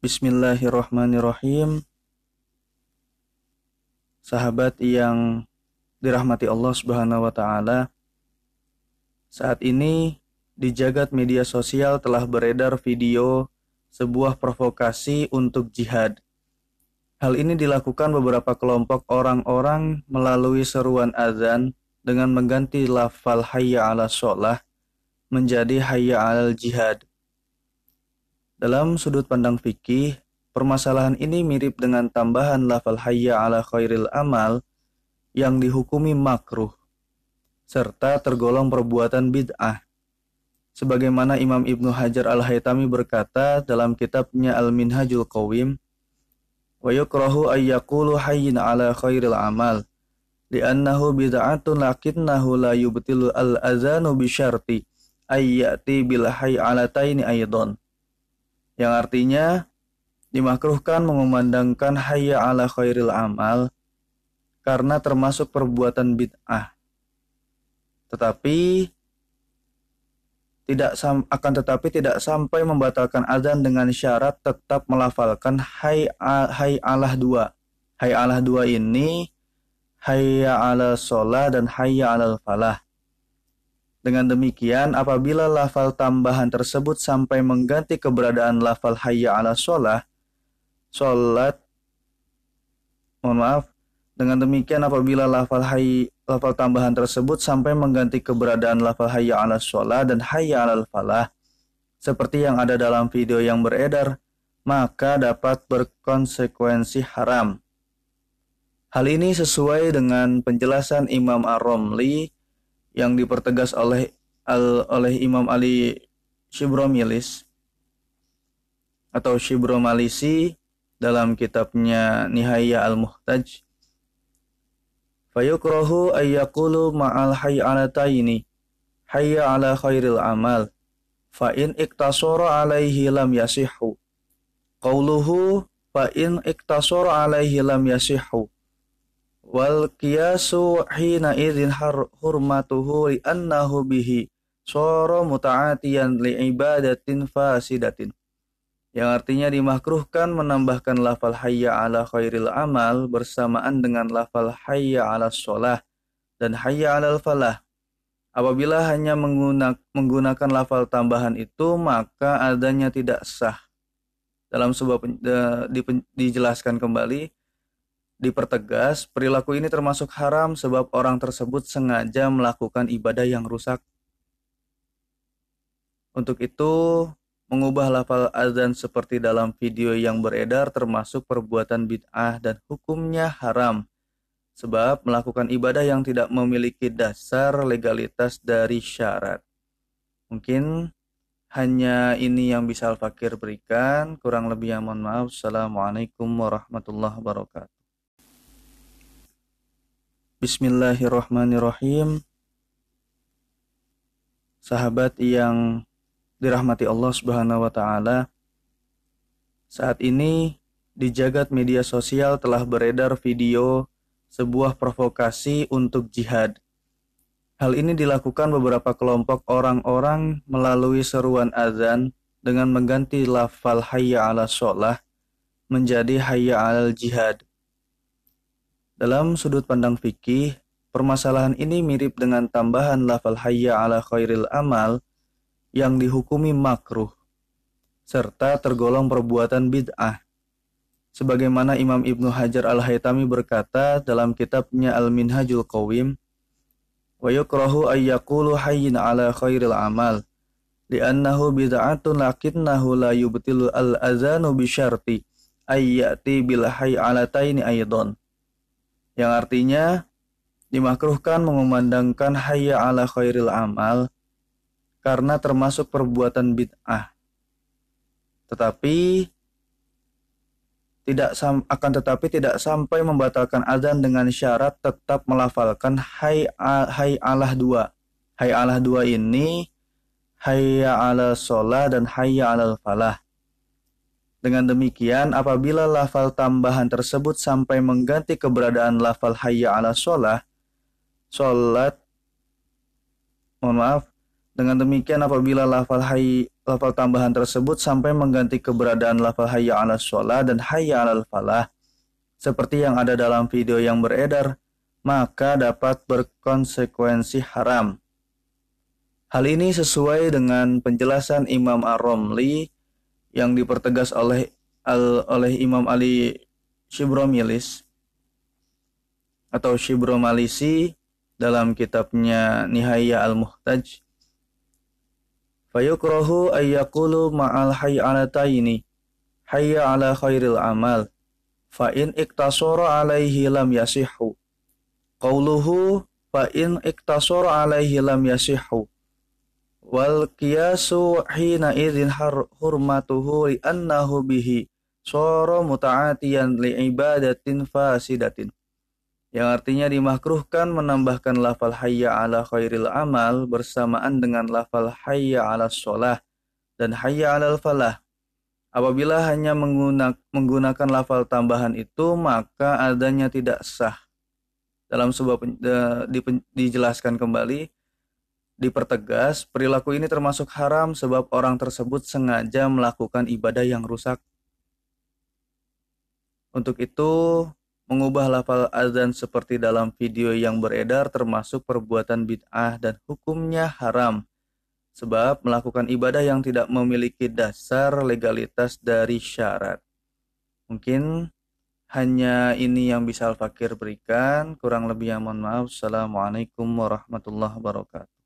Bismillahirrahmanirrahim. Sahabat yang dirahmati Allah Subhanahu wa taala. Saat ini di jagat media sosial telah beredar video sebuah provokasi untuk jihad. Hal ini dilakukan beberapa kelompok orang-orang melalui seruan azan dengan mengganti lafal hayya ala sholah menjadi hayya al jihad. Dalam sudut pandang fikih, permasalahan ini mirip dengan tambahan lafal hayya ala khairil amal yang dihukumi makruh, serta tergolong perbuatan bid'ah. Sebagaimana Imam Ibnu Hajar al-Haytami berkata dalam kitabnya Al-Minhajul Qawim, wa yukrahu ayyakulu hayyin ala khairil amal, li'annahu bid'atun lakinnahu la yubtilu al-azanu bisyarti ayyati bil hayy alataini aydon yang artinya dimakruhkan mengumandangkan hayya ala khairil amal karena termasuk perbuatan bid'ah. Tetapi tidak akan tetapi tidak sampai membatalkan azan dengan syarat tetap melafalkan hay hay alah dua. Hay alah dua ini hayya ala sholah dan hayya ala falah. Dengan demikian, apabila lafal tambahan tersebut sampai mengganti keberadaan lafal hayya ala sholah, sholat, mohon maaf, dengan demikian apabila lafal hay, lafal tambahan tersebut sampai mengganti keberadaan lafal hayya ala sholah dan hayya ala falah, seperti yang ada dalam video yang beredar, maka dapat berkonsekuensi haram. Hal ini sesuai dengan penjelasan Imam Ar-Romli yang dipertegas oleh al, oleh Imam Ali Shibromilis atau Shibromalisi dalam kitabnya Nihaya Al-Muhtaj. Fayukrahu ayyakulu ma'al hay'alataini hayya ala khairil amal fa in iktasara alaihi lam yasihhu qawluhu fa in iktasara alaihi lam yasihhu wal qiyasu hina idzin hurmatuhu li annahu bihi soro muta'atiyan li ibadatin fasidatin yang artinya dimakruhkan menambahkan lafal hayya ala khairil amal bersamaan dengan lafal hayya ala sholah dan hayya ala falah. Apabila hanya menggunakan lafal tambahan itu, maka adanya tidak sah. Dalam sebuah dijelaskan kembali, Dipertegas, perilaku ini termasuk haram sebab orang tersebut sengaja melakukan ibadah yang rusak. Untuk itu, mengubah lafal azan seperti dalam video yang beredar termasuk perbuatan bid'ah dan hukumnya haram. Sebab melakukan ibadah yang tidak memiliki dasar legalitas dari syarat. Mungkin hanya ini yang bisa Al-Fakir berikan. Kurang lebih yang mohon maaf. Assalamualaikum warahmatullahi wabarakatuh. Bismillahirrahmanirrahim. Sahabat yang dirahmati Allah Subhanahu wa taala. Saat ini di jagat media sosial telah beredar video sebuah provokasi untuk jihad. Hal ini dilakukan beberapa kelompok orang-orang melalui seruan azan dengan mengganti lafal hayya ala sholah menjadi hayya al jihad. Dalam sudut pandang fikih, permasalahan ini mirip dengan tambahan lafal hayya ala khairil amal yang dihukumi makruh, serta tergolong perbuatan bid'ah. Sebagaimana Imam Ibnu Hajar al-Haytami berkata dalam kitabnya Al-Minhajul Qawim, wa yukrahu ayyakulu hayyin ala khairil amal, li'annahu bid'atun lakinnahu la yubtilu al-azanu bisyarti ayyati bil hayy alataini aydon yang artinya dimakruhkan mengumandangkan hayya ala khairil amal karena termasuk perbuatan bid'ah. Tetapi tidak akan tetapi tidak sampai membatalkan azan dengan syarat tetap melafalkan hay hay alah dua. Hay alah dua ini hayya ala sholah dan hayya ala falah. Dengan demikian, apabila lafal tambahan tersebut sampai mengganti keberadaan lafal hayya ala sholah, sholat, mohon maaf, dengan demikian apabila lafal hayy, lafal tambahan tersebut sampai mengganti keberadaan lafal hayya 'ala sholat dan hayya 'alal falah seperti yang ada dalam video yang beredar, maka dapat berkonsekuensi haram. Hal ini sesuai dengan penjelasan Imam Ar-Romli yang dipertegas oleh al, oleh Imam Ali Shibromilis atau Shibromalisi dalam kitabnya Nihaya Al-Muhtaj. Fayukrahu ayyakulu ma'al hay'alataini hayya ala khairil amal fa in iktasara alaihi lam yasihhu qauluhu fa in iktasara alaihi lam yasihhu wal qiyasu hina idzin hurmatuhu li annahu bihi sara muta'atiyan li ibadatin fasidatin yang artinya dimakruhkan menambahkan lafal hayya ala khairil amal bersamaan dengan lafal hayya ala sholah dan hayya ala falah. Apabila hanya menggunakan lafal tambahan itu, maka adanya tidak sah. Dalam sebuah dijelaskan kembali, dipertegas, perilaku ini termasuk haram sebab orang tersebut sengaja melakukan ibadah yang rusak. Untuk itu, Mengubah lafal azan seperti dalam video yang beredar termasuk perbuatan bid'ah dan hukumnya haram. Sebab melakukan ibadah yang tidak memiliki dasar legalitas dari syarat. Mungkin hanya ini yang bisa Al-Fakir berikan. Kurang lebih yang mohon maaf. Assalamualaikum warahmatullahi wabarakatuh.